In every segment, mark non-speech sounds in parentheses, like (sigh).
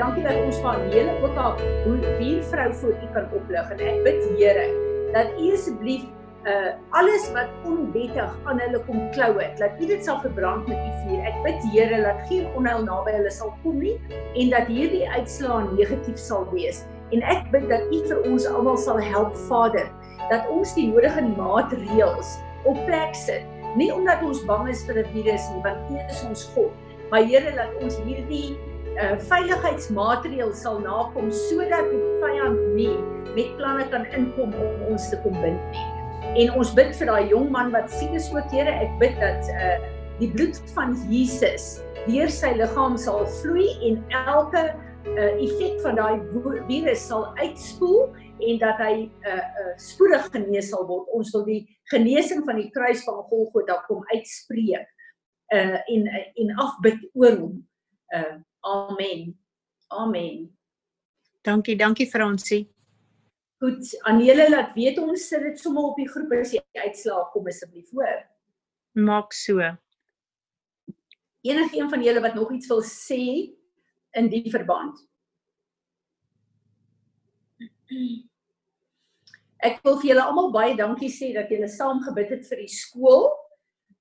Dankie dat ons van hele al hoe buurvrou voor U kan oplig en ek bid Here dat U asseblief uh alles wat onwettig aan hulle kom klou het, dat U dit sal verbrand met U vuur. Ek bid Here dat geen onheil naby hulle sal kom nie en dat hierdie uitslae negatief sal wees. En ek bid dat U vir ons almal sal help, Vader, dat ons die nodige maatreëls op plek sit, nie omdat ons bang is vir 'n virus nie, want U is ons God, maar Here dat ons hierdie uh veiligheidsmaatreëls sal nakom sodat die vyand nie met planne kan inkom om ons te kom bind nie. En ons bid vir daai jong man wat siek is ook Here, ek bid dat uh die bloed van Jesus deur sy liggaam sal vloei en elke uh effek van daai virus sal uitspoel en dat hy uh, uh spoedig genees sal word. Ons wil die genesing van die kruis van Golgotha kom uitspreek uh en en afbid oor hom. Uh amen. Amen. Dankie, dankie Fransie. Goed, Anele laat weet ons sit dit sommer op die groep as jy uitslaag kom asseblief hoor. Maak so. Enige een van julle wat nog iets wil sê in die verband? Ek wil vir julle almal baie dankie sê dat julle saam gebid het vir die skool.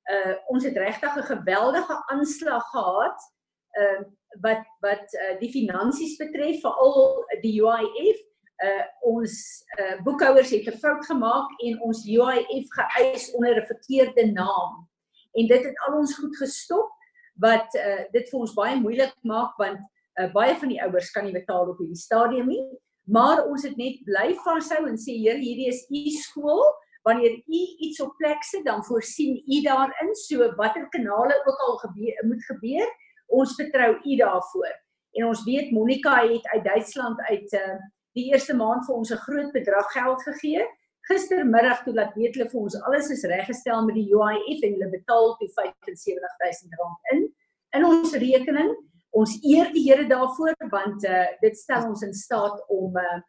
Uh ons het regtig 'n geweldige aanslag gehad. Uh wat wat uh, die finansies betref, veral die UIF uh ons uh boekhouers het 'n fout gemaak en ons UIF geëis onder 'n verkeerde naam. En dit het al ons goed gestop wat uh dit vir ons baie moeilik maak want uh baie van die ouers kan nie betaal op hierdie stadium nie. Maar ons het net bly vashou en sê Here, hierdie is u skool. Wanneer u iets op plek sit, dan voorsien u daarin. So watter kanale ook al gebeur moet gebeur, ons vertrou u daarvoor. En ons weet Monica het uit Duitsland uit uh die eerste maand vir ons 'n groot bedrag geld gegee. Gistermiddag toe laat weet hulle vir ons alles is reggestel met die UIF en hulle betaal die 75000 rand in in ons rekening. Ons eer die Here daarvoor want uh dit stel ons in staat om uh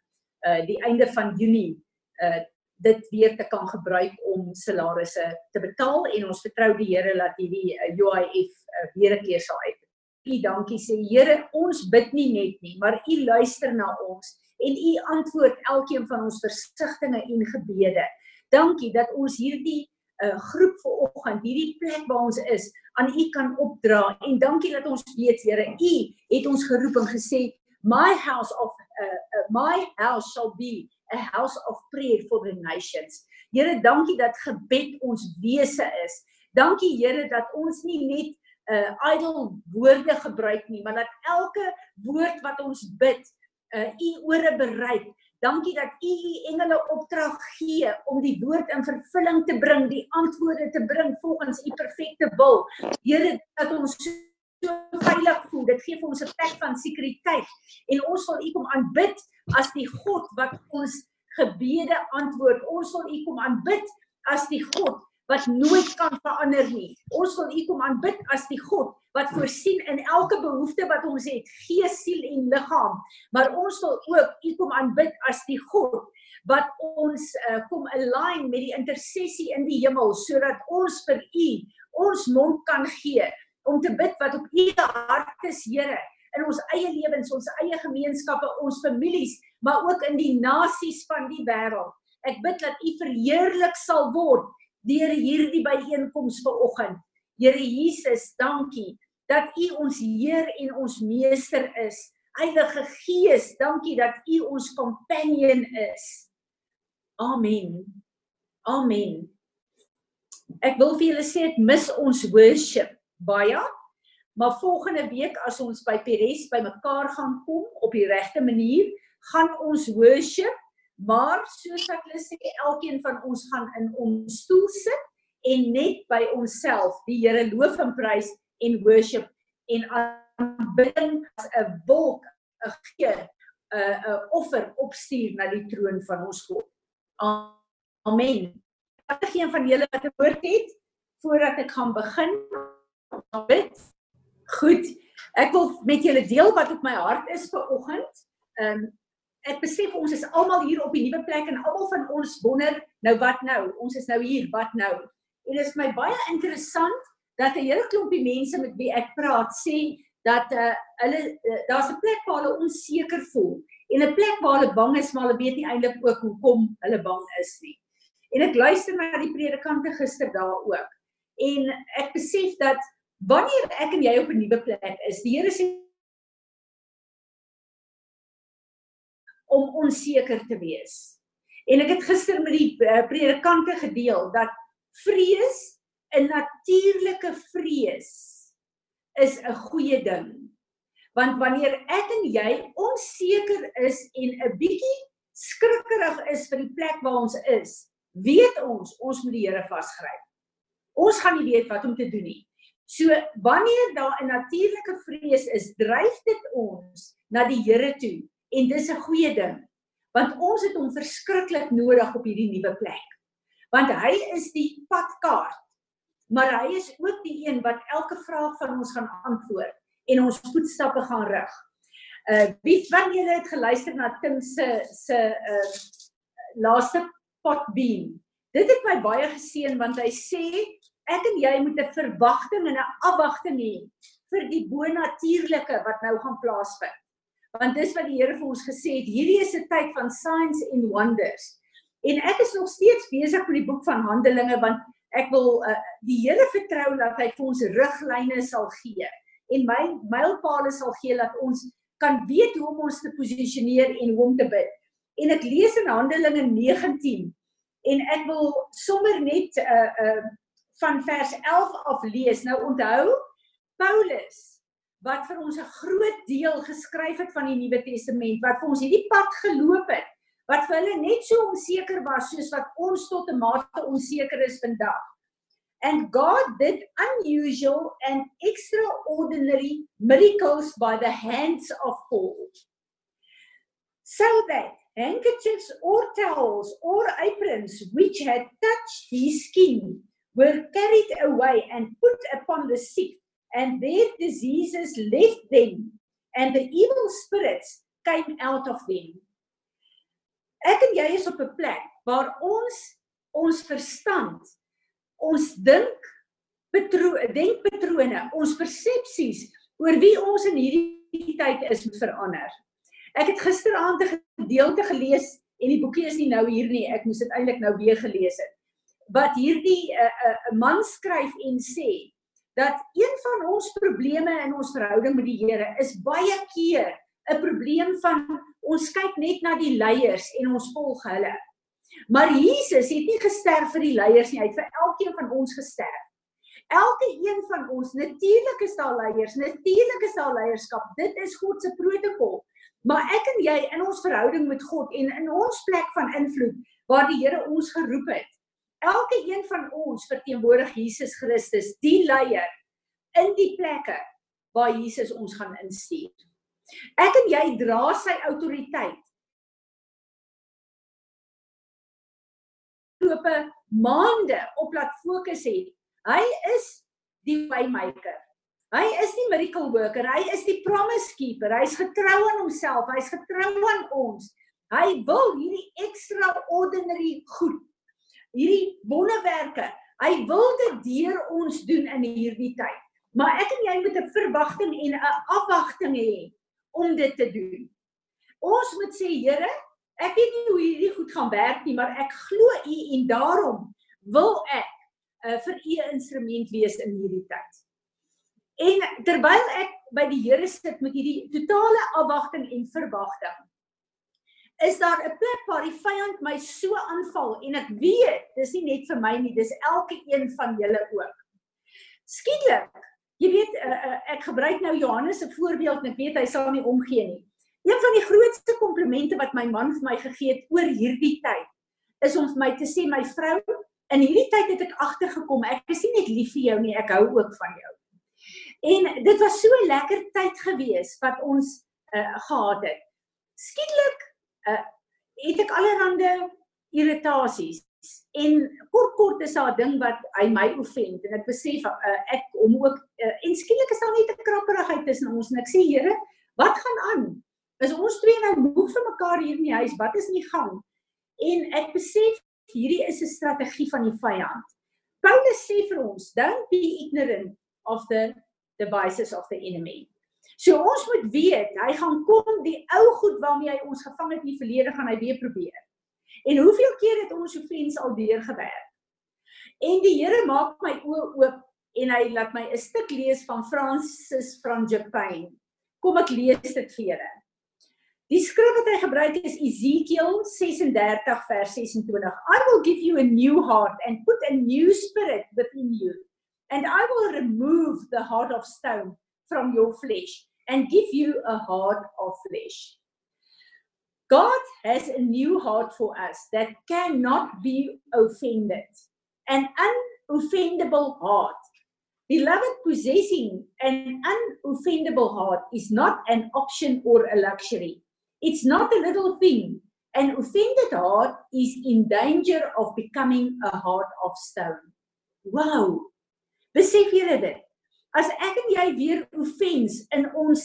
uh die einde van Junie uh dit weer te kan gebruik om salarisse te betaal en ons vertrou die Here dat hierdie UIF uh, weer 'n keer sal uit. U dankie sê Here, ons bid nie net nie, maar U luister na ons en u antwoord elkeen van ons versigtings en gebede. Dankie dat ons hierdie uh, groep vanoggend, hierdie plek waar ons is, aan u kan opdra en dankie dat ons weet Here, u het ons geroep en gesê my house of uh, uh, my house shall be a house of prayer for the nations. Here, dankie dat gebed ons wese is. Dankie Here dat ons nie net uh idle woorde gebruik nie, maar dat elke woord wat ons bid uh, u ore bereik. Dankie dat u u engele opdrag gee om die woord in vervulling te bring, die antwoorde te bring volgens u perfekte wil. Here, dat ons so veilig voel. Dit gee vir ons 'n plek van sekuriteit en ons wil u kom aanbid as die God wat ons gebede antwoord. Ons wil u kom aanbid as die God wat nooit kan verander nie. Ons wil U kom aanbid as die God wat voorsien in elke behoefte wat ons het, gees, siel en liggaam. Maar ons wil ook U kom aanbid as die God wat ons uh, kom align met die intersessie in die hemel sodat ons vir U ons mond kan gee om te bid wat op U hart is, Here, in ons eie lewens, ons eie gemeenskappe, ons families, maar ook in die nasies van die wêreld. Ek bid dat U verheerlik sal word deur hierdie byeenkoms vanoggend. Here Jesus, dankie dat U ons Heer en ons Meester is. Heilige Gees, dankie dat U ons companion is. Amen. Amen. Ek wil vir julle sê ek mis ons worship baie. Maar volgende week as ons by Peres bymekaar gaan kom op die regte manier, gaan ons worship Maar soos ek hulle sê, elkeen van ons gaan in ons stoel sit en net by onsself die Here loof en prys en worship en aanbidding as 'n wolk, 'n gee, 'n 'n offer opstuur na die troon van ons God. Amen. Wat geen van julle wat 'n woord het voordat ek gaan begin? Bid. Goed. Ek wil met julle deel wat op my hart is vir oggend. Ehm um, ek besef ons is almal hier op die nuwe plek en almal van ons wonder nou wat nou? Ons is nou hier, wat nou? En dit is my baie interessant dat 'n hele klompie mense met wie ek praat sê dat uh, hulle uh, daar's 'n plek waar hulle onseker voel en 'n plek waar hulle bang is maar hulle weet nie eintlik ook hoekom hulle bang is nie. En ek luister na die predikante gister daar ook. En ek besef dat wanneer ek en jy op 'n nuwe plek is, die Here sê om onseker te wees. En ek het gister met die uh, predikante gedeel dat vrees 'n natuurlike vrees is 'n goeie ding. Want wanneer ek en jy onseker is en 'n bietjie skrikkerig is vir die plek waar ons is, weet ons ons moet die Here vasgryp. Ons gaan nie weet wat om te doen nie. So wanneer daar 'n natuurlike vrees is, dryf dit ons na die Here toe en dis 'n goeie ding want ons het hom verskriklik nodig op hierdie nuwe plek want hy is die padkaart maar hy is ook die een wat elke vraag van ons gaan antwoord en ons voetstappe gaan rig. Uh wie van julle het geluister na Tim se se uh laaste potbeam? Dit het my baie geseën want hy sê ek en jy moet 'n verwagting en 'n afwagting hê vir die bonatuurlike wat nou gaan plaasvind want dis wat die Here vir ons gesê het hierdie is 'n tyd van signs and wonders. En ek is nog steeds besig met die boek van Handelinge want ek wil uh, die Here vertrou dat hy vir ons riglyne sal gee en my mylpaale sal gee dat ons kan weet hoe om ons te posisioneer en hoe om te bid. En ek lees in Handelinge 19 en ek wil sommer net uh uh van vers 11 af lees. Nou onthou Paulus wat vir ons 'n groot deel geskryf het van die Nuwe Testament, wat vir ons hierdie pad geloop het, wat vir hulle net so onseker was soos wat ons tot 'n mate onseker is vandag. And God did unusual and extraordinary miracles by the hands of Paul. So that handkerchiefs or towels or aprons which had touched his skin were carried away and put upon the sick and their diseases left them and the evil spirits came out of them. Ek en jy is op 'n plek waar ons ons verstand, ons dink patrone, denkpatrone, ons persepsies oor wie ons in hierdie tyd is verander. Ek het gisteraand 'n gedeelte gelees en die boekie is nie nou hier nie, ek moes dit eintlik nou weer gelees het. Wat hierdie 'n uh, uh, man skryf en sê dat een van ons probleme in ons verhouding met die Here is baie keer 'n probleem van ons kyk net na die leiers en ons volg hulle. Maar Jesus het nie gesterf vir die leiers nie, hy het vir elkeen van ons gesterf. Elke een van ons, natuurlik is daar leiers, natuurlik is daar leierskap. Dit is God se protokol. Maar ek en jy in ons verhouding met God en in ons plek van invloed waar die Here ons geroep het, elke een van ons verteenwoordig Jesus Christus, die leier in die plekke waar Jesus ons gaan instuur. Ek en jy dra sy autoriteit. Lope maande op laat fokus het. Hy is die waymaker. Hy is die miracle worker. Hy is die promise keeper. Hy's getrou aan homself. Hy's getrou aan ons. Hy wil hierdie extraordinary goed hierdie wonderwerke. Hy wil dit deur ons doen in hierdie tyd. Maar ek en jy moet 'n verwagting en 'n afwagting hê om dit te doen. Ons moet sê Here, ek weet nie hoe hierdie goed gaan werk nie, maar ek glo U en daarom wil ek uh, vir U 'n instrument wees in hierdie tyd. En terwyl ek by die Here sit met hierdie totale afwagting en verwagting, is daar 'n plek waar die vyand my so aanval en ek weet dis nie net vir my nie dis elke een van julle ook. Skielik, jy weet uh, uh, ek gebruik nou Johannes se voorbeeld en ek weet hy sal nie omgee nie. Een van die grootste komplimente wat my man vir my gegee het oor hierdie tyd is om vir my te sê my vrou in hierdie tyd het ek agtergekom ek is nie net lief vir jou nie ek hou ook van jou. En dit was so 'n lekker tyd gewees wat ons uh, gehad het. Skielik uh het ek allerhande irritasies en kort kort is daar 'n ding wat hy my offend en ek besef uh, ek hom ook uh, en skielik is daar net 'n krapperigheid tussen ons en ek sê Here, wat gaan aan? Is ons twee nou moeg vir mekaar hier in die huis? Wat is nie gang? En ek besef hierdie is 'n strategie van die vyand. Paulus sê vir ons, don't be ignorant of the devices of the enemy. So ons moet weet, hy gaan kom die ou goed waarmee hy ons gevang het in die verlede gaan hy weer probeer. En hoeveel keer het ons offens al deurgewerk? En die Here maak my oë oop en hy laat my 'n stuk lees van Francis van Japan. Kom ek lees dit vir julle. Die skrif wat hy gebruik is Ezekiel 36 vers 26. I will give you a new heart and put a new spirit within you. And I will remove the heart of stone from your flesh and give you a heart of flesh. God has a new heart for us that cannot be offended. An unoffendable heart. Beloved, possessing an unoffendable heart is not an option or a luxury. It's not a little thing. An offended heart is in danger of becoming a heart of stone. Wow! Besef julle dit? As ek en jy weer offens in ons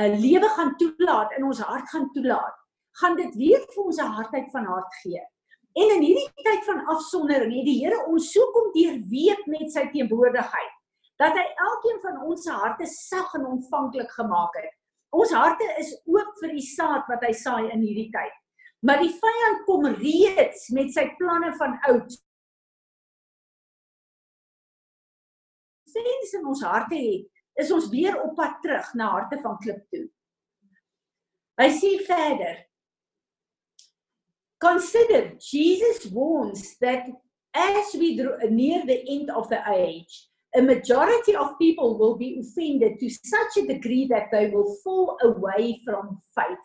uh, lewe gaan toelaat, in ons hart gaan toelaat, gaan dit weer vir ons 'n hartheid van hart gee. En in hierdie tyd van afsondering het die Here ons so kom deurweek met sy teenwoordigheid dat hy elkeen van ons se harte sag en ontvanklik gemaak het. Ons harte is oop vir die saad wat hy saai in hierdie tyd. Maar die vyand kom reeds met sy planne van oud sens in ons harte het, is ons weer op pad terug na harte van klip toe. Hy sê verder: Consider Jesus warns that as we near the end of the age, a majority of people will be offended to such a degree that they will fall away from faith.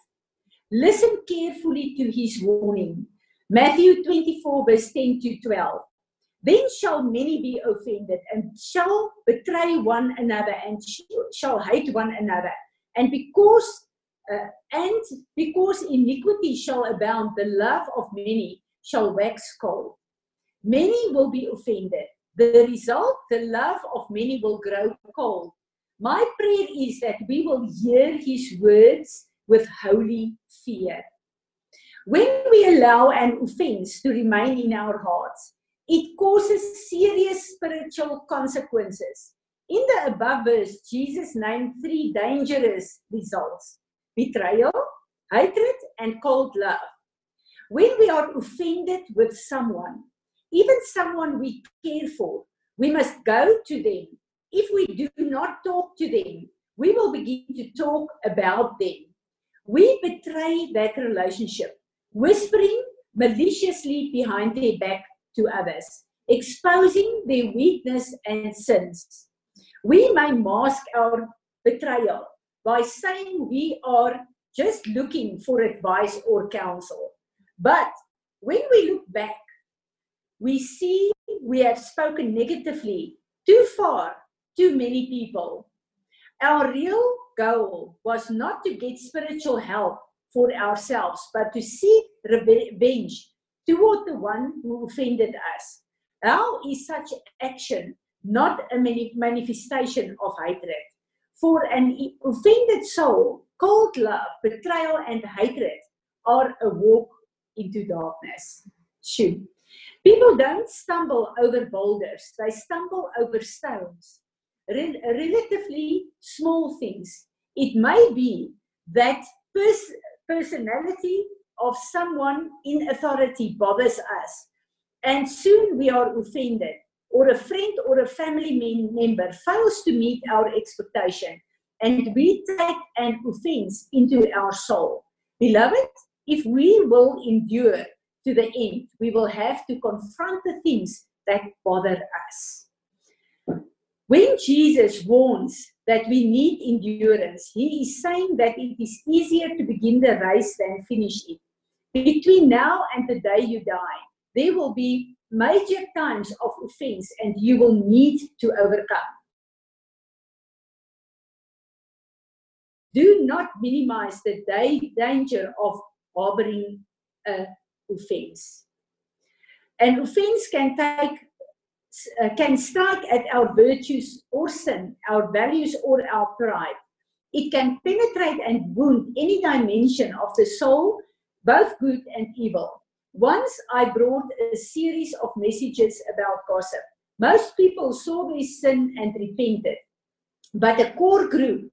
Listen carefully to his warning. Matthew 24 verse 10 to 12. Then shall many be offended and shall betray one another and shall hate one another. And because uh, and because iniquity shall abound, the love of many shall wax cold. Many will be offended. The result, the love of many will grow cold. My prayer is that we will hear his words with holy fear. When we allow an offense to remain in our hearts, it causes serious spiritual consequences. In the above verse, Jesus named three dangerous results betrayal, hatred, and cold love. When we are offended with someone, even someone we care for, we must go to them. If we do not talk to them, we will begin to talk about them. We betray that relationship, whispering maliciously behind their back to others, exposing their weakness and sins. We may mask our betrayal by saying we are just looking for advice or counsel. But when we look back, we see we have spoken negatively too far to many people. Our real goal was not to get spiritual help for ourselves, but to seek revenge toward the one who offended us. How is such action not a manifestation of hatred? For an offended soul, cold love, betrayal, and hatred are a walk into darkness. Shoot. People don't stumble over boulders, they stumble over stones. Rel- relatively small things. It may be that pers- personality of someone in authority bothers us, and soon we are offended, or a friend or a family member fails to meet our expectation, and we take an offense into our soul. Beloved, if we will endure to the end, we will have to confront the things that bother us. When Jesus warns that we need endurance, he is saying that it is easier to begin the race than finish it. Between now and the day you die, there will be major times of offense and you will need to overcome. Do not minimize the danger of harboring a offense. An offense can take uh, can strike at our virtues or sin, our values or our pride. It can penetrate and wound any dimension of the soul both good and evil. Once I brought a series of messages about gossip. Most people saw their sin and repented, but a core group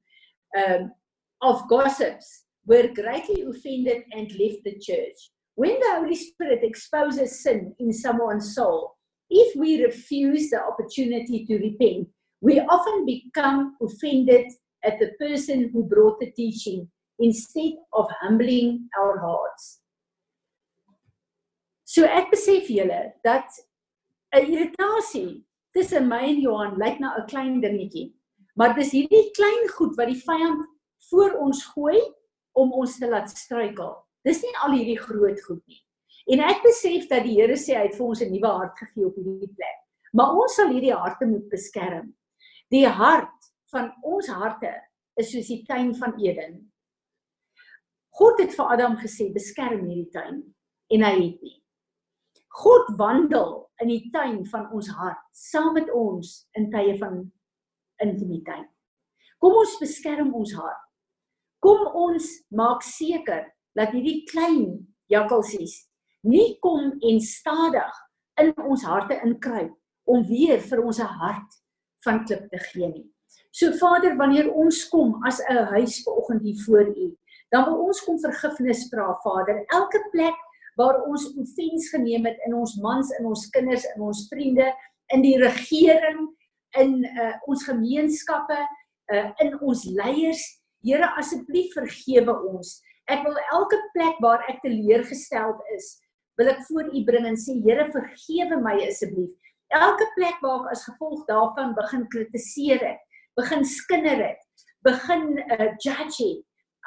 um, of gossips were greatly offended and left the church. When the Holy Spirit exposes sin in someone's soul, if we refuse the opportunity to repent, we often become offended at the person who brought the teaching instead of humbling our hearts. So ek besef julle dat 'n irritasie tussen my en Johan lyk na 'n klein dingetjie. Maar dis hierdie klein goed wat die vyand voor ons gooi om ons te laat struikel. Dis nie al hierdie groot goed nie. En ek besef dat die Here sê hy het vir ons 'n nuwe hart gegee op hierdie plek. Maar ons sal hierdie harte moet beskerm. Die hart van ons harte is soos die tuin van Eden. God het vir Adam gesê beskerm hierdie tuin en hy het nie. God wandel in die tuin van ons hart saam met ons in tye van intimiteit. Kom ons beskerm ons hart. Kom ons maak seker dat hierdie klein jakkalsies nie kom en stadig in ons harte inkruip om weer vir ons 'n hart van klip te gee nie. So Vader, wanneer ons kom as 'n huis vanoggend hier voor U, dan wil ons kom vergifnis vra, Vader. Elke plek waar ons offens geneem het in ons mans, in ons kinders, in ons vriende, in die regering, in uh, ons gemeenskappe, uh, in ons leiers, Here asseblief vergewe ons. Ek wil elke plek waar ek teleurgesteld is, wil ek voor U bring en sê Here vergewe my asseblief. Elke plek waar ek as gevolg daarvan begin kritiseer het, begin skinder het, begin uh, judge het,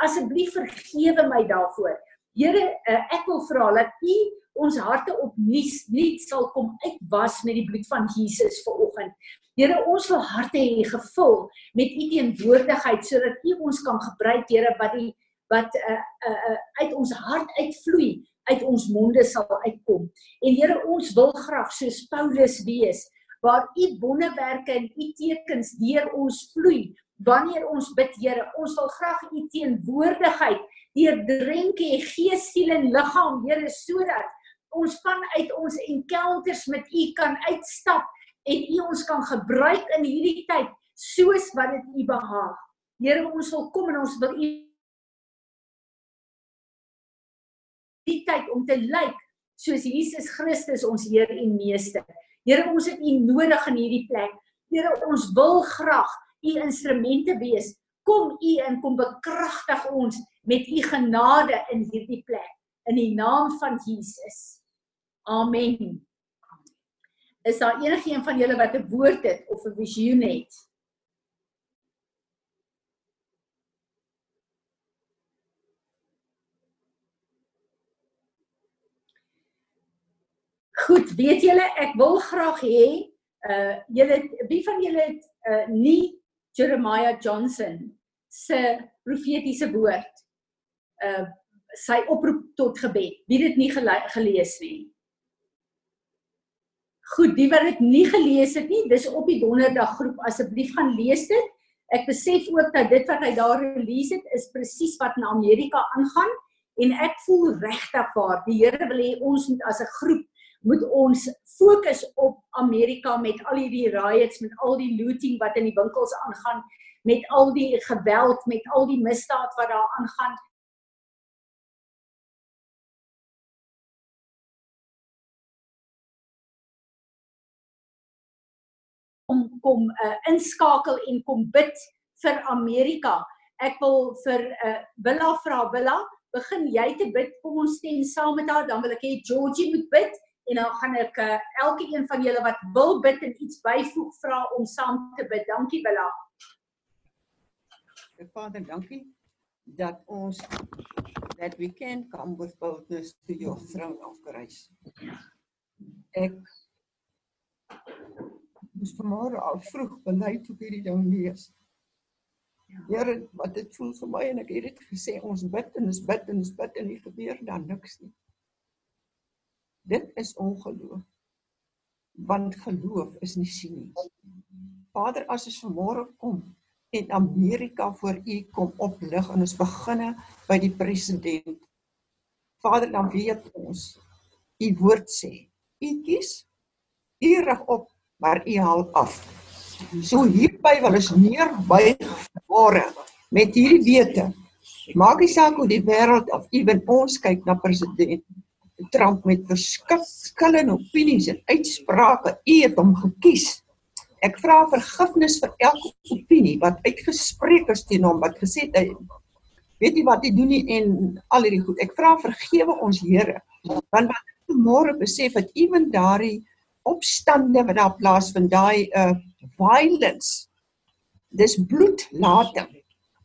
asseblief vergewe my daarvoor. Here, uh, ek wil vra dat U ons harte opnuut nuut sal kom uitwas met die bloed van Jesus vanoggend. Here, ons wil harte hê gevul met U teenwoordigheid sodat U ons kan gebruik, Here, wat die wat uh, uh, uh, uit ons hart uitvloei, uit ons monde sal uitkom. En Here, ons wil graag soos Paulus wees waar U wonderwerke en U tekens deur ons vloei. Wanneer ons bid, Here, ons wil graag U teenwoordigheid deurdrink hê gees, siel en liggaam, Here, sodat ons vanuit ons encounters met U kan uitstap en U ons kan gebruik in hierdie tyd soos wat dit U behaag. Here, ons wil kom en ons wil U tyd om te lyk soos Jesus Christus ons Heer en Meester. Here, ons het U nodig in hierdie plek. Here, ons wil graag U instrumente wees. Kom U en kom bekragtig ons met U genade in hierdie plek in die naam van Jesus. Amen. Is daar enigiemand van julle wat 'n woord het of 'n visioen het? Goed, weet julle, ek wil graag hê uh julle wie van julle het uh nie Jeremiah Johnson se profetiese woord uh sy oproep tot gebed. Wie dit nie gelees nie? Goed, die wat dit nie gelees het nie, dis op die donderdag groep asseblief gaan lees dit. Ek besef ook dat dit wat hy daar release het is presies wat in Amerika aangaan en ek voel regtig waar die Here wil hê ons moet as 'n groep moet ons fokus op Amerika met al hierdie riots, met al die looting wat in die winkels aangaan, met al die geweld, met al die misdaad wat daar aangaan. om kom uh, inskakel en kom bid vir Amerika. Ek wil vir uh, Willa vra, Willa, begin jy te bid. Kom ons stem saam met haar, dan wil ek hê Georgie moet bid en dan gaan ek uh, elke een van julle wat wil bid en iets byvoeg vra om saam te bid. Dankie Willa. Vader, dankie dat ons that we can come with boldness to your throne of grace. Ek moes vanmôre al vroeg bely toe hierdie ding lees. Here, wat dit voel vir my en ek het dit gesê ons bid en ons bid en ons bid en nie gebeur dan niks nie. Dit is ongeloof. Want geloof is nie sien nie. Vader, as ons vanmôre kom en Amerika voor U kom oplig en ons beginne by die president. Vader, dan weet ons U woord sê, U kies U rig op maar u haal af. So hierby wil ons neerbuig môre met hierdie wete Maak nie saak hoe die wêreld of ewen ons kyk na president Trump met verskillende opinies en uitsprake. U het hom gekies. Ek vra vergifnis vir elke opinie wat uitgespreek is teen hom wat gesê het hy weet nie wat hy doen nie en al hierdie goed. Ek vra vergewe ons Here. Want wat ek môre besef het ewen daardie opstande wat daar plaasvind, daai uh violence. Dis bloedlating.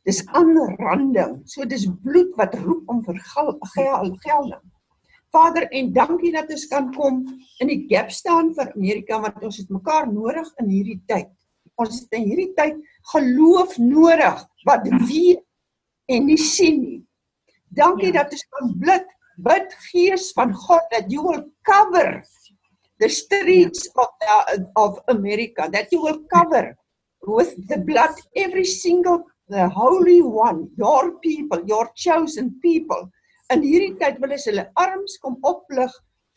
Dis aanranding. So dis bloed wat roep om vergelding. Vader, en dankie dat ons kan kom in die gap staan vir Amerika want ons het mekaar nodig in hierdie tyd. Ons het in hierdie tyd geloof nodig wat weet en nie sien nie. Dankie ja. dat ons kan bid, bid Gees van God that you will cover the streets yeah. of the, of America that you will cover with the blood every single the holy one your people your chosen people in hierdie tyd wil ons hulle arms kom oplig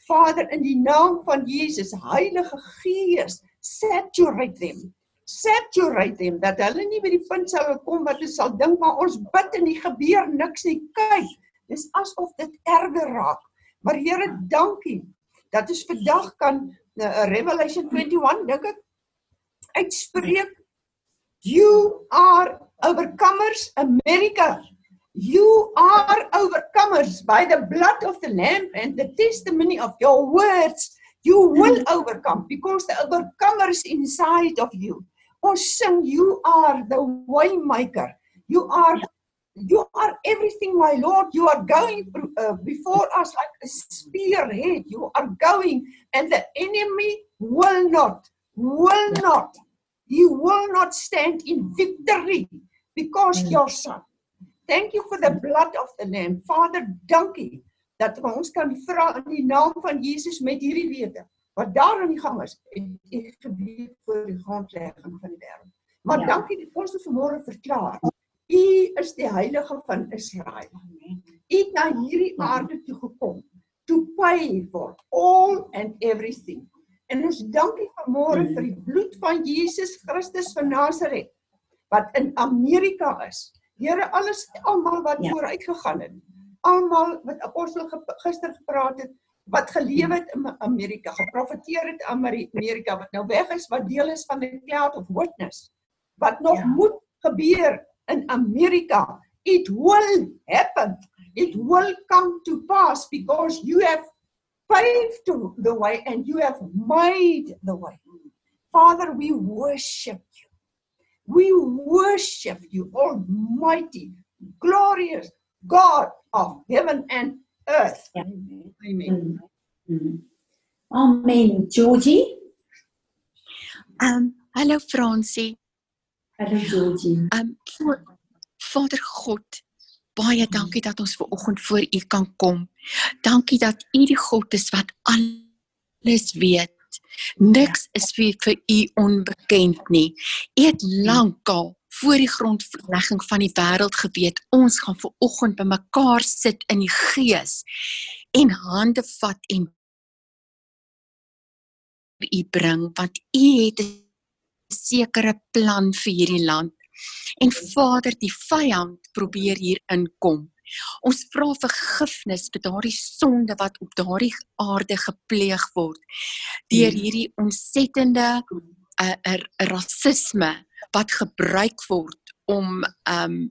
Vader in die naam van Jesus Heilige Gees saturate them. Saturate them dat hulle nie by die punt sal kom wat hulle sal dink maar ons bid en nie gebeur niks nie. Kyk dis asof dit erger raak. Maar Here dankie dat ons vandag kan uh, Revelation 21 dink ek uitspreek. You are overcomers America you are overcomers by the blood of the lamb and the testimony of your words you will overcome because the overcomer is inside of you sing you are the way maker you are You are everything, my Lord. You are going uh, before us like a spearhead. You are going, and the enemy will not, will not, he will not stand in victory because mm. your son. Thank you for the blood of the Lamb. Father, dankie dat ons kan vra in die naam van Jesus met hierdie wete wat daar aan die gang is en ek gebeur vir die grondlegging van die wêreld. Maar ja. dankie dat ons dit vanmôre verklaar. U is die heilige van Israel. U het na hierdie aarde toe gekom to pay for all and everything. En ons dankie vanmôre vir die bloed van Jesus Christus van Nasaret wat in Amerika is. Here alles almal wat ja. vooruit gegaan het. Almal wat apostel gister gepraat het wat gelewe het in Amerika, geprofeteer het in Amerika wat nou weg is, wat deel is van die cloud of witness. Wat nog ja. moet gebeur in America. It will happen. It will come to pass because you have paved the way and you have made the way. Father, we worship you. We worship you, Almighty, glorious God of heaven and earth. Yeah. Amen. Mm-hmm. Amen. Georgie? Um, hello, Francie. Hallo Georgie. Um Vader God, baie dankie dat ons ver oggend voor U kan kom. Dankie dat U die God is wat alles weet. Niks is vir, vir U onbekend nie. U het lankal voor die grondlegging van die wêreld geweet ons gaan ver oggend bymekaar sit in die gees en hande vat en u bring want u het sekere plan vir hierdie land. En Vader, die vyand probeer hier inkom. Ons vra vergifnis vir daardie sonde wat op daardie aarde gepleeg word deur hierdie ontsettende uh, er, rasisme wat gebruik word om um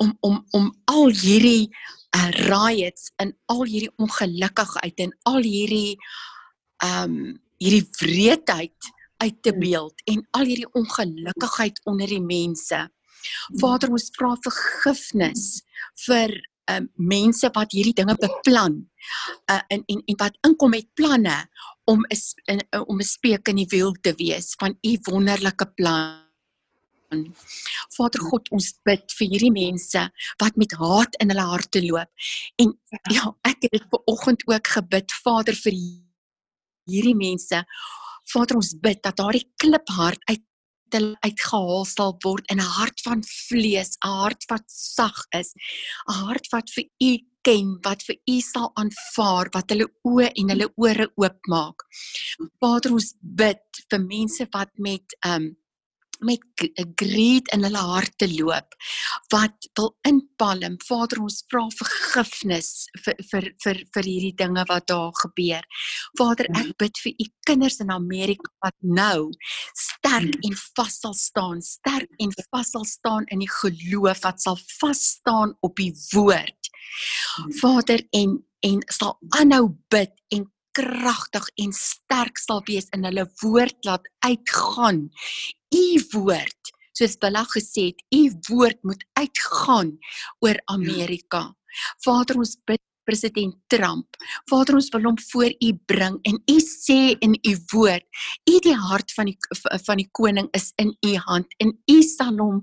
om om om al hierdie uh, riots en al hierdie ongelukkigheid en al hierdie um hierdie wreedheid uit te mm. beeld en al hierdie ongelukkigheid onder die mense. Vader, ons vra vergifnis vir um, mense wat hierdie dinge beplan uh, en en en wat inkom met planne om is in om 'n speek in die wiel te wees van u wonderlike plan. Vader God, ons bid vir hierdie mense wat met haat in hulle harte loop. En ja, ek het ver oggend ook gebid, Vader, vir hierdie mense Vader ons bid dat daardie kliphart uit uitgehaal sal word in 'n hart van vlees, 'n hart wat sag is, 'n hart wat vir U ken, wat vir U sal aanvaar, wat hulle oë en hulle ore oopmaak. Vader ons bid vir mense wat met um met greed in hulle harte loop wat wil inpalm. Vader ons vra vergifnis vir vir vir vir hierdie dinge wat daar gebeur. Vader ek bid vir u kinders in Amerika wat nou sterk en vas sal staan sterk en vas sal staan in die geloof wat sal vas staan op die woord. Vader en en sal aanhou bid en kragtig en sterk sal wees in hulle woord laat uitgaan. U woord, soos Bella gesê het, u woord moet uitgaan oor Amerika. Vader, ons bid president Trump. Vader, ons wil hom voor u bring en u sê in u woord, u die hart van die van die koning is in u hand en u sal hom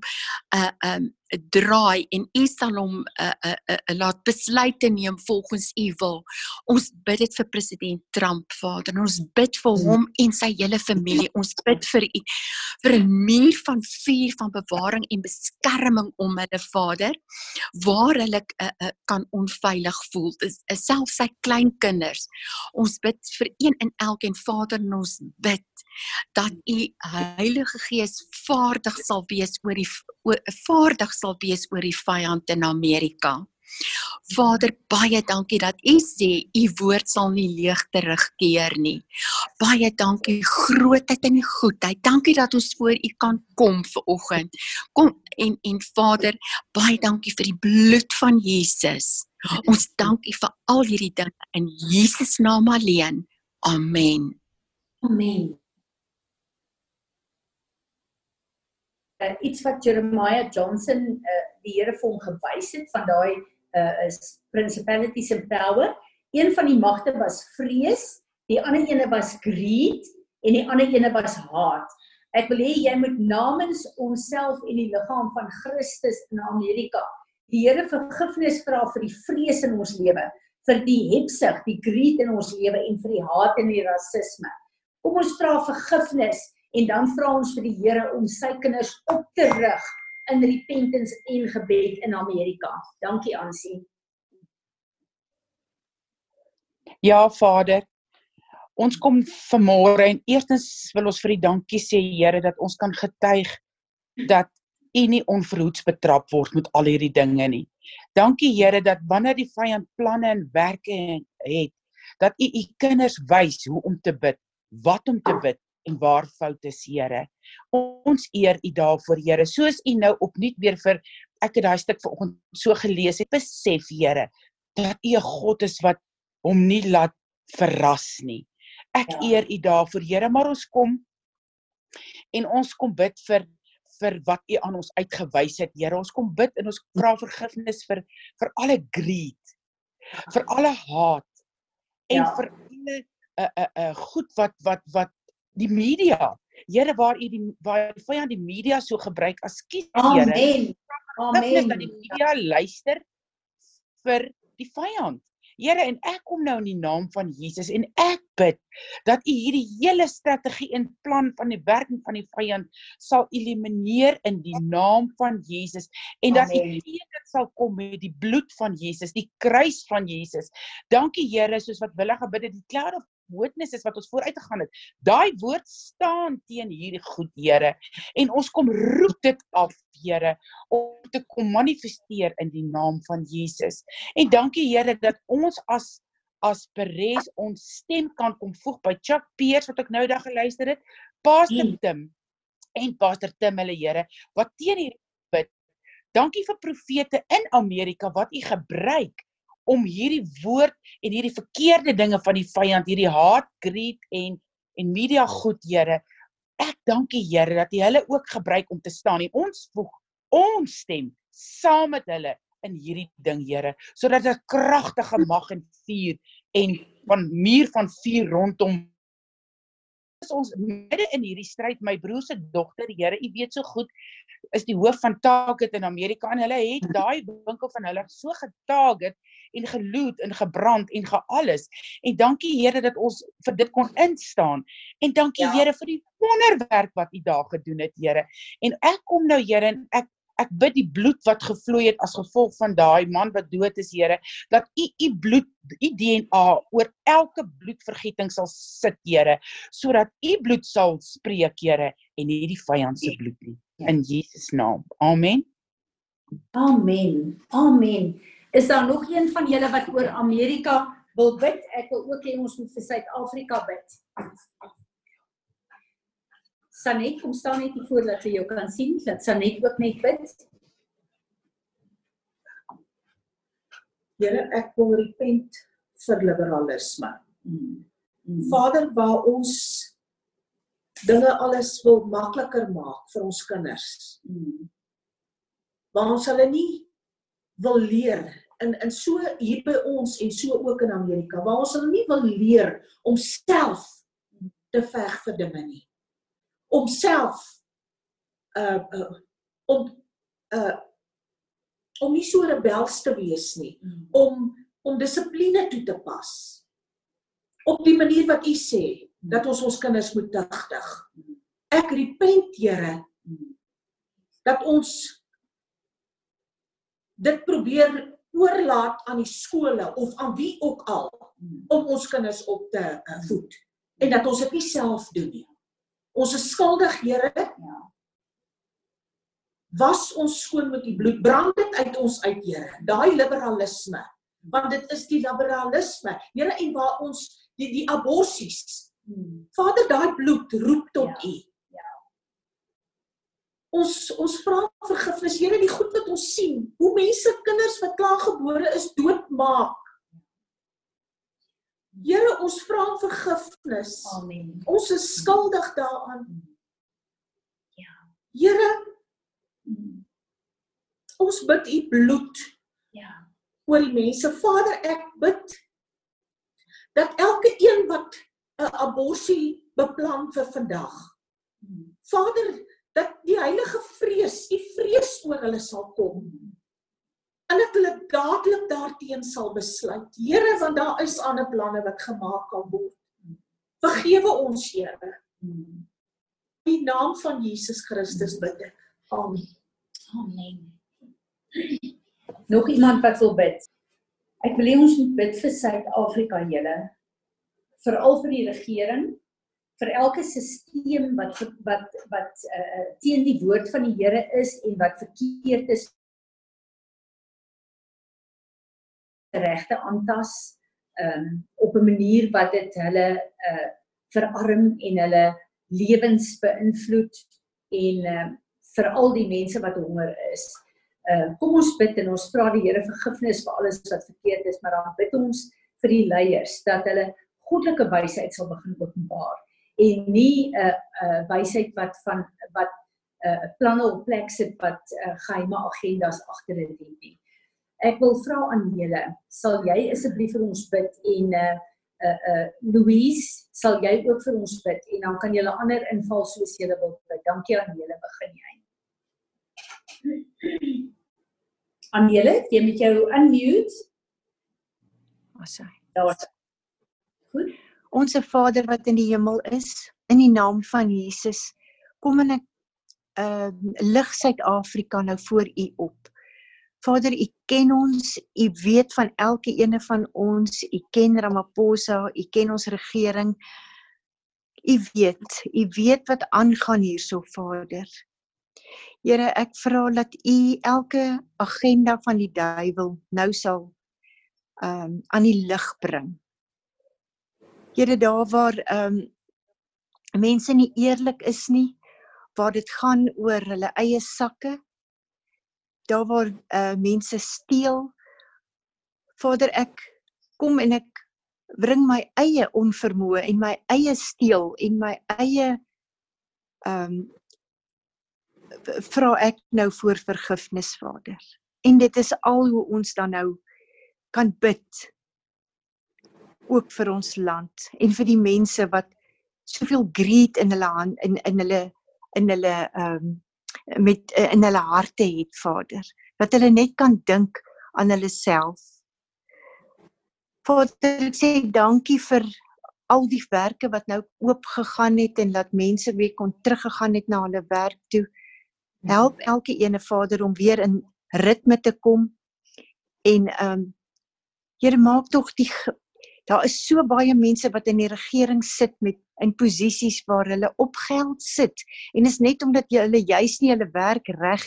uh um draai en u sal hom uh, uh, uh, laat besluite neem volgens u wil. Ons bid dit vir president Trump, Vader. Ons bid vir hom en sy hele familie. Ons bid vir u vir 'n muur van vuur van bewaring en beskerming om hulle Vader waar hulle uh, uh, kan onveilig voel. Dis uh, selfs sy kleinkinders. Ons bid vir een en elkeen Vader en ons bid dat u Heilige Gees vaardig sal wees oor die vaardig sal wees oor die vyand in Amerika. Vader, baie dankie dat U sê U woord sal nie leeg terugkeer nie. Baie dankie grootheid en goedheid. Dankie dat ons voor U kan kom ver oggend. Kom en en Vader, baie dankie vir die bloed van Jesus. Ons dank U vir al hierdie dinge in Jesus naam alleen. Amen. Amen. Uh, iets wat Jeremiah Johnson uh, die Here vir hom gewys het van daai uh, is principalities and power. Een van die magte was vrees, die ander ene was greed en die ander ene was haat. Ek wil hê jy moet namens onsself en die liggaam van Christus in Amerika die Here vergifnis vra vir die vrees in ons lewe, vir die hebsug, die greed in ons lewe en vir die haat en die rasisme. Kom ons vra vergifnis en dan vra ons vir die Here om sy kinders op te rig in repentance en gebed in Amerika. Dankie Ansie. Ja Vader. Ons kom vanmôre en eerstens wil ons vir U dankie sê Here dat ons kan getuig dat U nie onverhoeds betrap word met al hierdie dinge nie. Dankie Here dat wanneer die vyand planne en werke het, dat U U kinders wys hoe om te bid, wat om te bid en waar foute is, Here. Ons eer U daarvoor, Here. Soos U nou opnuut weer vir ek het daai stuk vanoggend so gelees het, besef, Here, dat U 'n God is wat hom nie laat verras nie. Ek ja. eer U daarvoor, Here, maar ons kom en ons kom bid vir vir wat U aan ons uitgewys het, Here. Ons kom bid en ons vra vergifnis vir vir alle greed, vir alle haat en ja. vir alle 'n uh, 'n uh, uh, goed wat wat wat die media. Here waar u die waar die vyand die media so gebruik as skiet Here. Amen. Amen. Dat die media luister vir die vyand. Here en ek kom nou in die naam van Jesus en ek bid dat u hierdie hele strategie en plan van die werking van die vyand sal elimineer in die naam van Jesus en dat u teken sal kom met die bloed van Jesus, die kruis van Jesus. Dankie Here soos wat wille gebid het die cloud of witness is wat ons vooruit gegaan het. Daai woord staan teen hierdie goed, Here. En ons kom roep dit af, Here, om te kom manifesteer in die naam van Jesus. En dankie Here dat ons as as Peres ons stem kan kom voeg by Chuck Peers wat ek nou daag geluister het, Pastor mm. Tim en Pastor Tim hulle Here wat teen hierdie bid. Dankie vir profete in Amerika wat u gebruik om hierdie woord en hierdie verkeerde dinge van die vyand, hierdie haat, greed en en media goed, Here. Ek dank U, Here, dat U hulle ook gebruik om te staan en ons voeg ons stem saam met hulle in hierdie ding, Here, sodat 'n kragtige mag en vuur en van muur van vuur rondom is ons midde in hierdie stryd my broer se dogter Here u weet so goed is die hoof van Target in Amerika en hulle het daai winkel van hulle so getarget en geloot en gebrand en gealles. En dankie Here dat ons vir dit kon instaan. En dankie ja. Here vir die wonderwerk wat U daar gedoen het, Here. En ek kom nou Here en ek Ek bid die bloed wat gevloei het as gevolg van daai man wat dood is, Here, dat U U bloed, U DNA oor elke bloedvergieting sal sit, Here, sodat U bloed sal spreek, Here, en nie die vyand se bloed nie. Ja. In Jesus naam. Amen. Amen. Amen. Is daar nog een van julle wat oor Amerika wil bid? Ek wil ook hê ons moet vir Suid-Afrika bid. Sanet, kom staan net hier voor dat jy jou kan sien, dat Sanet ook net bid. Here, ek wil repent vir liberalisme. Mm. Mm. Vader, waar ons dinge alles wil makliker maak vir ons kinders. Mm. Waar ons hulle nie wil leer in in so hier by ons en so ook in Amerika, waar ons hulle nie wil leer om self te veg vir dinge nie. Om self uh uh om uh om nie so rebels te wees nie. Mm. om om dissipline toe te pas. Op die manier wat u sê dat ons ons kinders moet tugtig. Ek repent Here dat ons dit probeer oorlaat aan die skole of aan wie ook al om ons kinders op te uh, voed en dat ons dit nie self doen nie. Ons is skuldig, Here. Ja. Was ons skoon met u bloed. Brand dit uit ons uit, Here. Daai liberalisme. Want dit is die liberalisme. Here en waar ons die die aborsies. Mm. Vader, daai bloed roep tot Ja, u. Ons ons vra vergifnis, Here, die goed wat ons sien, hoe mense kinders wat klaargebore is doodmaak. Here, ons vra vergifnis. Amen. Ons is skuldig daaraan. Ja. Here, ons bid u bloed Ja. oor die mense. Vader, ek bid dat elke een wat 'n abortus beplan vir vandag. Mm. Vader, dat die heilige vrees, die vrees oor hulle sal kom. En dat hulle dadelik daarteen sal besluit. Here, want daar is ander planne wat gemaak kan word. Vergewe ons, Here. In die naam van Jesus Christus bid ek. Amen. Amen. (clears throat) Nog iemand wat wil bid? Ek wil hê ons moet bid vir Suid-Afrika julle. Veral vir die regering, vir elke stelsel wat wat wat uh, teen die woord van die Here is en wat verkeerd is regte aantas um, op 'n manier wat dit hulle uh, verarm en hulle lewens beïnvloed en uh, veral die mense wat honger is. Uh kom ons bid en ons vra die Here vergifnis vir alles wat verkeerd is, maar dan bid ons vir die leiers dat hulle goddelike wysheid sal begin openbaar en nie 'n uh, 'n uh, wysheid wat van wat 'n uh, planne op plek sit wat uh, geheime agendas agter dit het nie. Ek wil vra aan julle, sal jy asseblief vir ons bid en uh uh uh Louise, sal jy ook vir ons bid en dan kan julle ander inval soos julle wil bid. Dankie aan julle, begin jy. Aan julle, jy met jou unmute. Asai. Daar. Onse Vader wat in die hemel is, in die naam van Jesus, kom en ek uh lig Suid-Afrika nou voor U op. Vader, U ken ons, U weet van elke ene van ons, U ken Ramaphosa, U ken ons regering. U weet, U weet wat aangaan hierso, Vader. Here, ek vra dat U elke agenda van die duiwel nou sal um aan die lig bring. Here daar waar ehm um, mense nie eerlik is nie, waar dit gaan oor hulle eie sakke, daar waar uh, mense steel. Vader, ek kom en ek bring my eie onvermoë en my eie steel en my eie ehm um, vra ek nou voor vergifnis, Vader. En dit is al hoe ons dan nou kan bid ook vir ons land en vir die mense wat soveel greed in hulle hand in in hulle in hulle ehm um, met in hulle harte het Vader dat hulle net kan dink aan hulle self. Vader ek sê dankie vir al die werke wat nou oop gegaan het en dat mense weer kon teruggegaan het na hulle werk toe. Help elke ene Vader om weer in ritme te kom en ehm um, Here maak tog die daar is so baie mense wat in die regering sit met in posisies waar hulle op geld sit. En is net omdat jy hulle juis nie hulle werk reg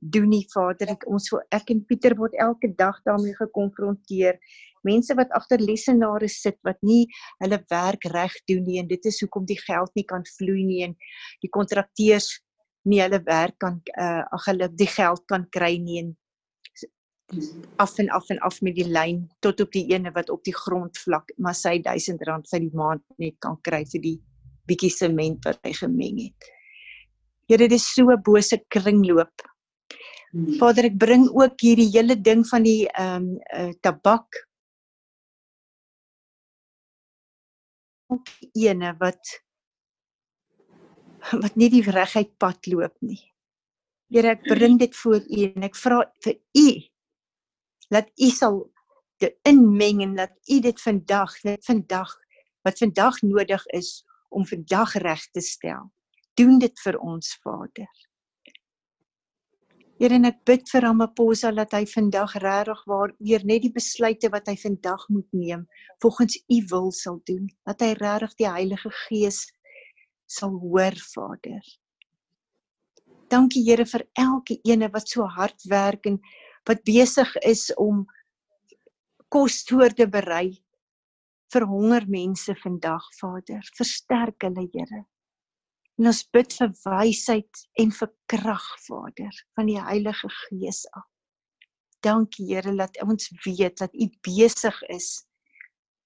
doen nie Vader ek ons ek en Pieter word elke dag daarmee gekonfronteer. Mense wat agter lesenare sit wat nie hulle werk reg doen nie en dit is hoekom die geld nie kan vloei nie en die kontrakteurs nie hulle werk kan uh, ag hulle die geld kan kry nie en af en af en af met die lyn tot op die ene wat op die grond vlak maar sy 1000 rand vir die maand net kan kry vir die bietjie sement wat hy gemeng het. Here dit is so 'n bose kringloop Hmm. Vader, ek bring ook hierdie hele ding van die ehm um, uh, tabak ene wat wat nie die reguit pad loop nie. Here, ek bring dit voor U en ek vra vir U dat U sal inmeng en dat U dit vandag, dit vandag wat vandag nodig is om vandag reg te stel. Doen dit vir ons, Vader. Here en ek bid vir Ramaphosa dat hy vandag regtig waar weer net die besluite wat hy vandag moet neem volgens u wil sal doen. Dat hy regtig die Heilige Gees sal hoor, Vader. Dankie Here vir elke ene wat so hard werk en wat besig is om kos toe te berei vir honger mense vandag, Vader. Versterk hulle, Here. En ons bid vir wysheid en vir krag, Vader, van die Heilige Gees af. Dankie Here dat ons weet dat U besig is.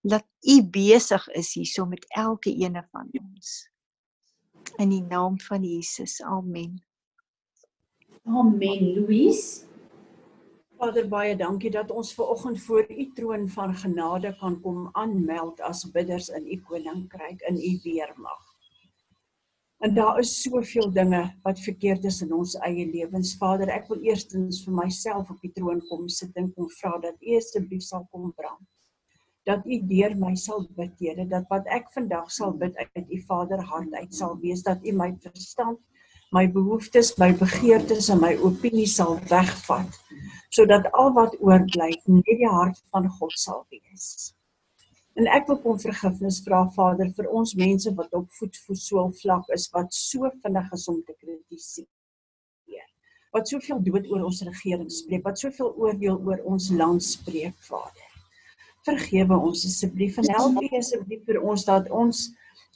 Dat U besig is hierso met elke ene van ons. In die naam van Jesus. Amen. Amen, Louise. Vader baie dankie dat ons ver oggend voor u troon van genade kan kom aanmeld as bidders in u koninkryk in u weermag. En daar is soveel dinge wat verkeerd is in ons eie lewens. Vader, ek wil eerstens vir myself op die troon kom sit en kom vra dat U asseblief sal kom brand. Dat U deur my sal bid, Here, dat wat ek vandag sal bid uit U Vader hart uit sal wees dat U my verstand, my behoeftes, my begeertes en my opinies sal wegvat sodat al wat oorbly net die hart van God sal wees. En ek wil kom vergifnis vra Vader vir ons mense wat op voetvoetsel vlak is wat so vinnig is om te kritiseer. Wat soveel dood oor ons regering spreek, wat soveel oordeel oor ons land spreek, Vader. Vergewe ons asseblief en help asseblief vir ons dat ons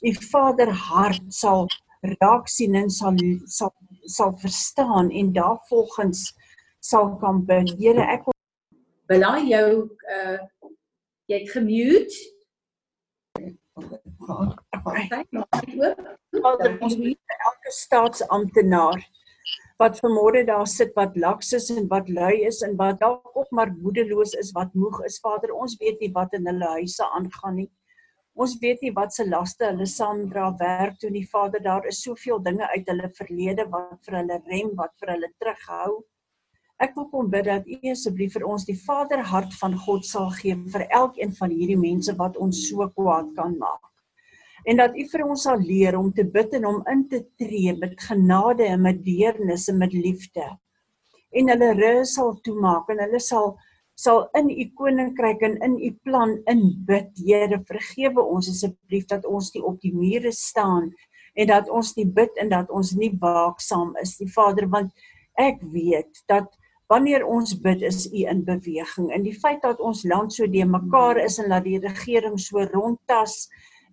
U Vader hart sal raak sien en sal sal sal verstaan en daarvolgens sal kan bid. Here, ek wil jou uh jy het gemute. elke staatsamptenaar wat vanmôre daar sit wat laks is en wat lui is en wat dalk ook maar moedeloos is, wat moeg is. Vader, ons weet nie wat in hulle huise aangaan nie. Ons weet nie wat se laste hulle saamdra werk toe nie. Vader, daar is soveel dinge uit hulle verlede wat vir hulle rem, wat vir hulle terughou. Ek wil kom bid dat U asseblief vir ons die Vaderhart van God sal gee vir elkeen van hierdie mense wat ons so kwaad kan maak. En dat U vir ons sal leer om te bid en om in te tree met genade en met deernis en met liefde. En hulle rus sal toemaak en hulle sal sal in U koninkryk en in U plan inbid. Here, vergewe ons asseblief dat ons nie op die mure staan en dat ons nie bid en dat ons nie waaksaam is nie, Vader, want ek weet dat wanneer ons bid is u in beweging en die feit dat ons land so de mekaar is en dat die regering so rondtas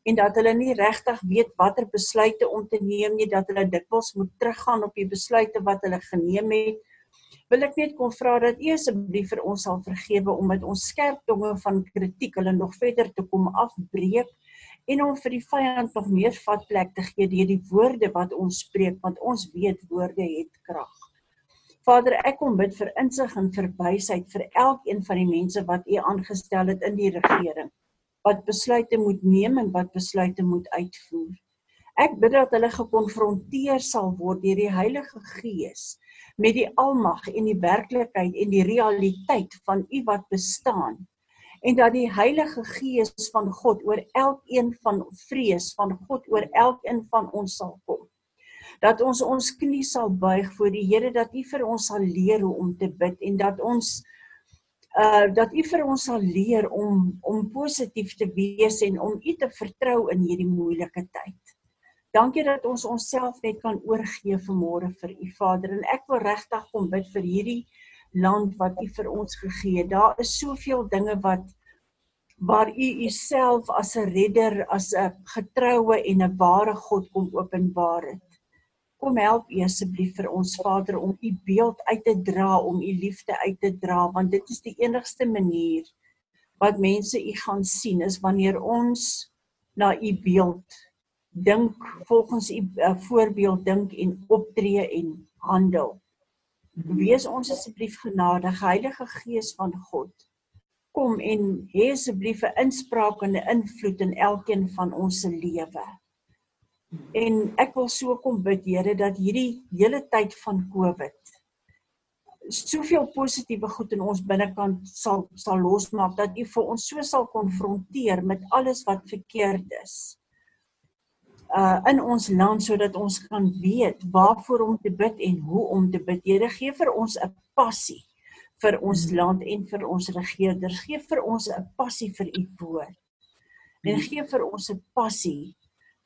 en dat hulle nie regtig weet watter besluite om te neem nie dat hulle dikwels moet teruggaan op die besluite wat hulle geneem het wil ek net kom vra dat u asseblief vir ons sal vergewe om met ons skerp tonge van kritiek hulle nog verder te kom afbreek en om vir die vyand nog meer vatplek te gee deur die woorde wat ons spreek want ons weet woorde het krag Vader, ek kom bid vir insig en vir wysheid vir elkeen van die mense wat U aangestel het in die regering wat besluite moet neem en wat besluite moet uitvoer. Ek bid dat hulle gekonfronteer sal word deur die Heilige Gees met die almag en die werklikheid en die realiteit van U wat bestaan en dat die Heilige Gees van God oor elkeen van vrees van God oor elkeen van ons sal kom Dat ons ons knie sal buig voor die Here dat U vir ons sal leer hoe om te bid en dat ons uh dat U vir ons sal leer om om positief te wees en om U te vertrou in hierdie moeilike tyd. Dankie dat ons onsself net kan oorgee vanmôre vir U Vader en ek wil regtig kom bid vir hierdie land wat U vir ons gegee het. Daar is soveel dinge wat waar U Uself as 'n redder, as 'n getroue en 'n ware God kom openbaar het. Kom help asseblief vir ons Vader om U beeld uit te dra, om U liefde uit te dra, want dit is die enigste manier wat mense U gaan sien is wanneer ons na U beeld dink, volgens U uh, voorbeeld dink en optree en handel. Wees ons asseblief genadig, Heilige Gees van God. Kom en hê asseblief 'n inspraak en 'n invloed in elkeen van ons se lewe. En ek wil so kom bid Here dat hierdie hele tyd van Covid soveel positiewe goed in ons binnekant sal sal losmaak dat U vir ons so sal konfronteer met alles wat verkeerd is. Uh in ons land sodat ons kan weet waarvoor om te bid en hoe om te bid. Here gee vir ons 'n passie vir ons land en vir ons regerders. Gee vir ons 'n passie vir U woord. En gee vir ons 'n passie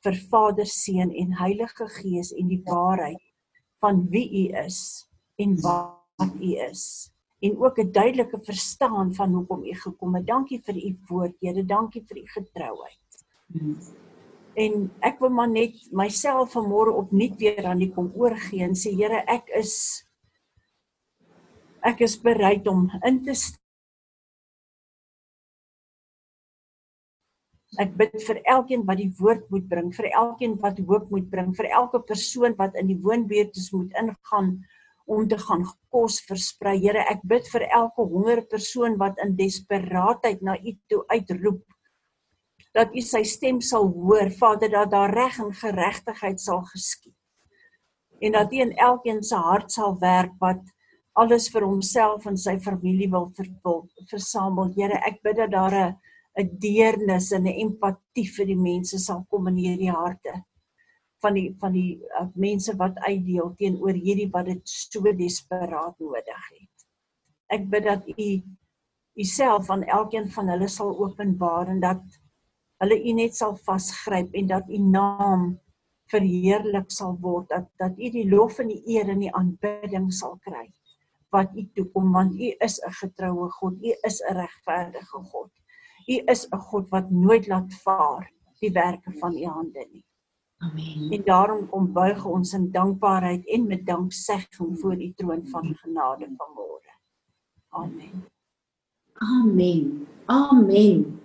vir Vader, Seun en Heilige Gees en die waarheid van wie U is en wat U is en ook 'n duidelike verstaan van hoekom U gekom het. Dankie vir U woord, Here. Dankie vir U getrouheid. En ek wil maar net myself vanmôre opnuut weer aan U kom oorgee en sê Here, ek is ek is bereid om in te Ek bid vir elkeen wat die woord moet bring, vir elkeen wat hoop moet bring, vir elke persoon wat in die woonbuurtes moet ingaan om te gaan kos versprei. Here, ek bid vir elke honger persoon wat in desperaatheid na U toe uitroep. Dat U sy stem sal hoor, Vader, dat daar reg en geregtigheid sal geskied. En dat U in elkeen se hart sal werk wat alles vir homself en sy familie wil vervul, versamel. Here, ek bid dat daar 'n 'n deernis en 'n empatie vir die mense sal kom in hierdie harte van die van die uh, mense wat uitdeel teenoor hierdie wat dit so desperaat nodig het. Ek bid dat u u self aan elkeen van hulle sal openbaar en dat hulle u net sal vasgryp en dat u naam verheerlik sal word dat dat u die lof en die eer en die aanbidding sal kry wat u toekom want u is 'n getroue God, u is 'n regverdige God. U is 'n God wat nooit laat vaar die werke van u hande nie. Amen. En daarom kom buig ons in dankbaarheid en met danksegging voor u troon van genade vanmôre. Amen. Amen. Amen.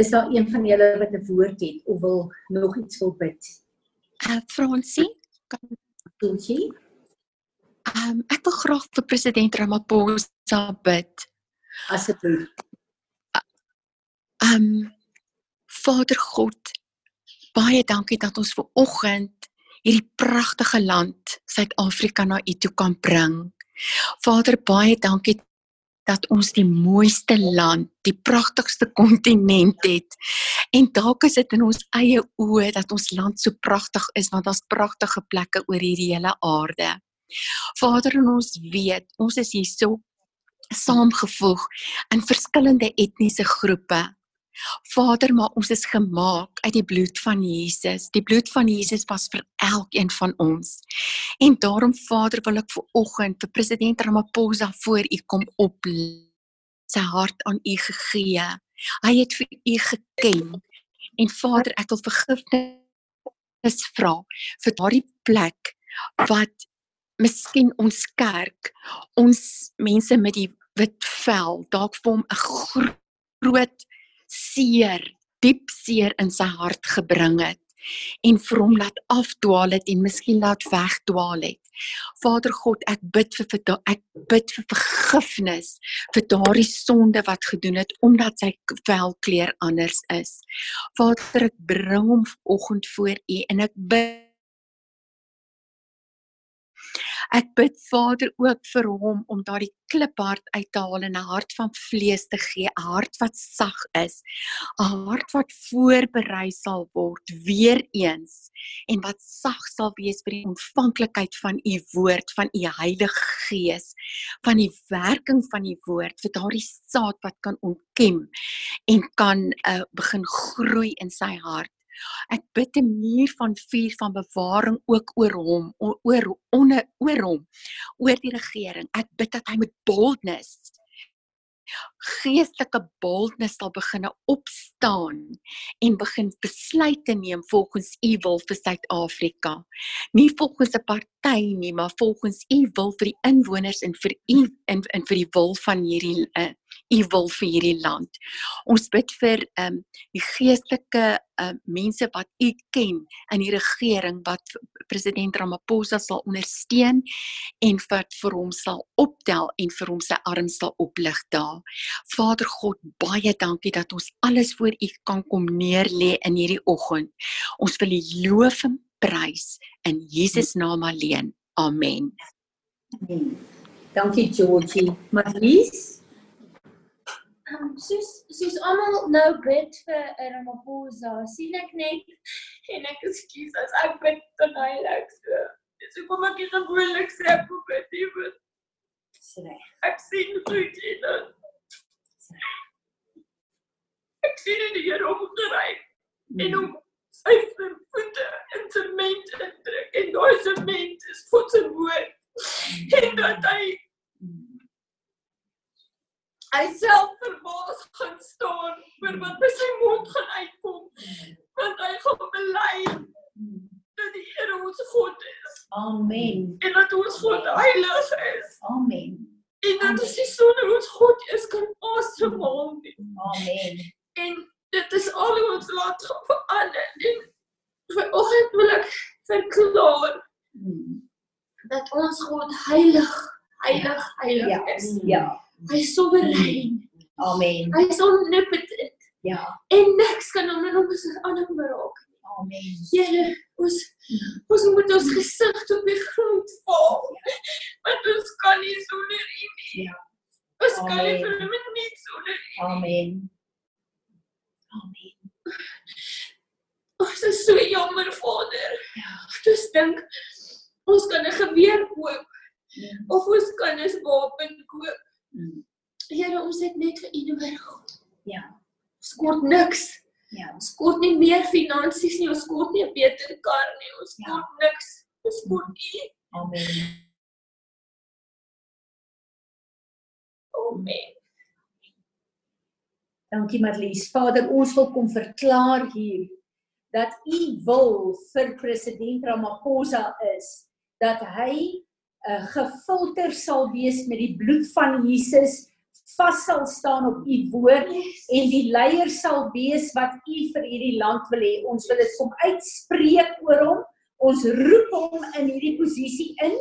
Is daar een van julle wat 'n woord het of wil nog iets wil bid? Uh Fransie, kan Fransie? Um ek wil graag vir president Ramaphosa bid. Asseblief. Um Vader God, baie dankie dat ons ver oggend hierdie pragtige land Suid-Afrika na U toe kan bring. Vader, baie dankie dat ons die mooiste land, die pragtigste kontinent het. En dalk is dit in ons eie oë dat ons land so pragtig is want daar's pragtige plekke oor hierdie hele aarde. Vader, ons weet, ons is hier so saamgevoeg in verskillende etniese groepe. Vader, maar ons is gemaak uit die bloed van Jesus. Die bloed van Jesus was vir elkeen van ons. En daarom Vader, wil ek vir oggend vir president Ramaphosa voor U kom op sy hart aan U gegee. Hy het vir U geken. En Vader, ek wil vergifnis vra vir daardie plek wat miskien ons kerk, ons mense met die wit vel dalk vir hom 'n groot seer, diep seer in sy hart gebring het en vir hom laat afdwaal het en miskien laat wegdwaal het. Vader God, ek bid vir, vir ek bid vir vergifnis vir daardie sonde wat gedoen het omdat sy velkleur anders is. Vader, ek bring hom vanoggend voor U en ek bid Ek bid Vader ook vir hom om daardie kliphart uit te haal en 'n hart van vlees te gee, 'n hart wat sag is, 'n hart wat voorberei sal word weer eens en wat sag sal wees vir die ontvanklikheid van u woord, van u Heilige Gees, van die werking van die woord vir daardie saad wat kan ontkem en kan uh, begin groei in sy hart. Ek bid 'n muur van vuur van bewaring ook oor hom, oor onder oor hom, oor die regering. Ek bid dat hy met boldness geestelike boldness sal begin opstaan en begin besluite neem volgens u wil vir Suid-Afrika. Nie volgens 'n party nie, maar volgens u wil vir die inwoners en vir u en, en vir die wil van hierdie uh, u wil vir hierdie land. Ons bid vir ehm um, die geestelike ehm uh, mense wat u ken in die regering wat president Ramaphosa sal ondersteun en wat vir hom sal optel en vir hom sy arms sal oplig daar. Vader God, baie dankie dat ons alles voor u kan kom neer lê in hierdie oggend. Ons wil u loof en prys in Jesus naam alleen. Amen. Amen. Dankie Georgie. Marlies um, soos soos almal nou bid vir Ramaphosa, sien ek net en ek ekskuus as ek bid te heilig so. Dis hoekom ek hier gewoonlik sê ek moet bid hier. Reg. Ek sien goed en dan Ek sien die Here om te ry en om sy voete in sement te druk. En daai sement is God se woord en dat hy hy self verbaas gaan staan oor wat by sy mond gaan uitkom want hy gaan bely dat die Here ons God is amen en dat ons God heilig is amen en dat ons nie sonder ons God is kan asemhaal nie amen en dit is al hoe ons laat gaan verander en vanoggend wil ek verklaar hmm. dat ons God heilig heilig heilig ja is ja Hy is soewerein. Amen. Hy is omnipotent. Ja. En niks kan hom in ons ander raak. Amen. Here, ons ons moet ons gesig op die grond val. Want ons kan nie sonder U nie. Ja. Ons kan nie Amen. vir hom nie sonder U. Amen. Amen. Ons is so jammer, Vader. Ja. Ons dink ons kan 'n geweer koop Ja. of ons kan 'n wapen koop. Mm. Here, ons het net vir U nodig. Ja. Ons kort niks. Ja. Ons kort nie meer finansies nie, ons kort nie 'n beter kar nie, ons Ja. kort niks. Ons kort U. Amen. Amen. Dankie Marlies. Vader, ons wil kom verklaar hier dat u wil vir president Ramaphosa is dat hy uh, gefilter sal wees met die bloed van Jesus, vas sal staan op u woord Yes. en die leier sal wees wat u vir hierdie land wil hê. Ons wil dit kom uitspreek oor hom. Ons roep hom in hierdie posisie in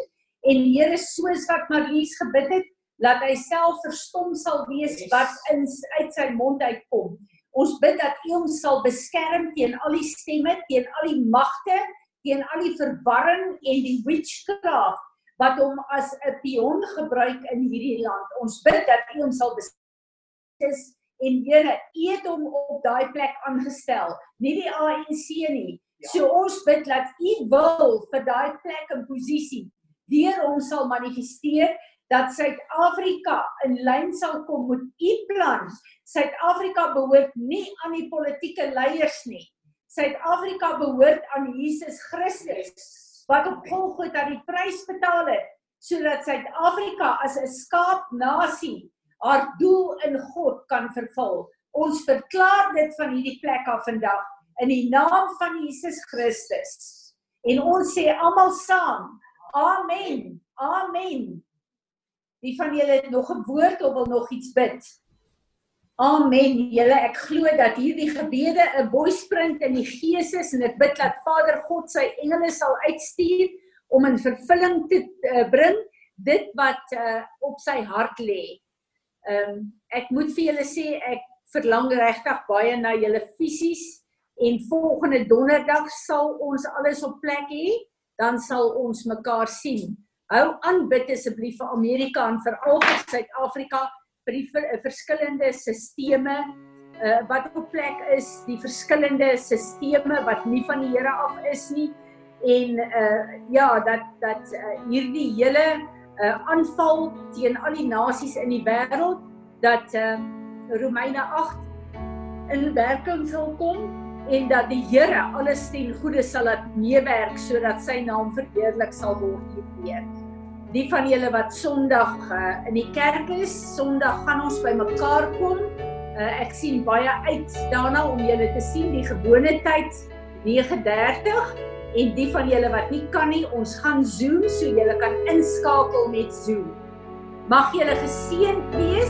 en Here soos wat Marlies gebid het, laat hy self verstom sal wees wat in uit sy mond uitkom. Ons bid dat U hom sal beskerm teen al die stemme, teen al die magte, teen al die verwarring en die witchcraft wat hom as 'n pion gebruik in hierdie land. Ons bid dat U hom sal beskerm en Here, U het hom op daai plek aangestel, nie die ANC nie. Ja. So ons bid dat U wil vir daai plek en posisie deur hom sal manifesteer dat Suid-Afrika in lyn sal kom met u plan. Suid-Afrika behoort nie aan die politieke leiers nie. Suid-Afrika behoort aan Jesus Christus wat op Golgotha die prys betaal het sodat Suid-Afrika as 'n skaapnasie haar doel in God kan vervul. Ons verklaar dit van hierdie plek af vandag in die naam van Jesus Christus. En ons sê almal saam: Amen. Amen. Wie van julle het nog 'n woord of wil nog iets bid? Amen. Julle, ek glo dat hierdie gebede 'n boysprint in die gees is en ek bid dat Vader God sy engele sal uitstuur om in vervulling te uh, bring dit wat uh, op sy hart lê. Ehm um, ek moet vir julle sê ek verlang regtig baie na julle fisies en volgende donderdag sal ons alles op plek hê, dan sal ons mekaar sien. Hou aan bid asseblief vir Amerika en veral vir Suid-Afrika vir die ver, verskillende sisteme uh, wat op plek is, die verskillende sisteme wat nie van die Here af is nie en uh ja dat dat uh, hierdie hele uh aanval teen al die nasies in die wêreld dat uh Romeine 8 in werking sal kom en dat die Here alles ten goeie sal laat meewerk sodat sy naam verheerlik sal word hier. Die van julle wat Sondag uh, in die kerk is, Sondag gaan ons by mekaar kom. Uh, ek sien baie uit daarna om julle te sien die gewone tyd 9:30 en die van julle wat nie kan nie, ons gaan Zoom so julle kan inskakel met Zoom. Mag julle geseënd wees.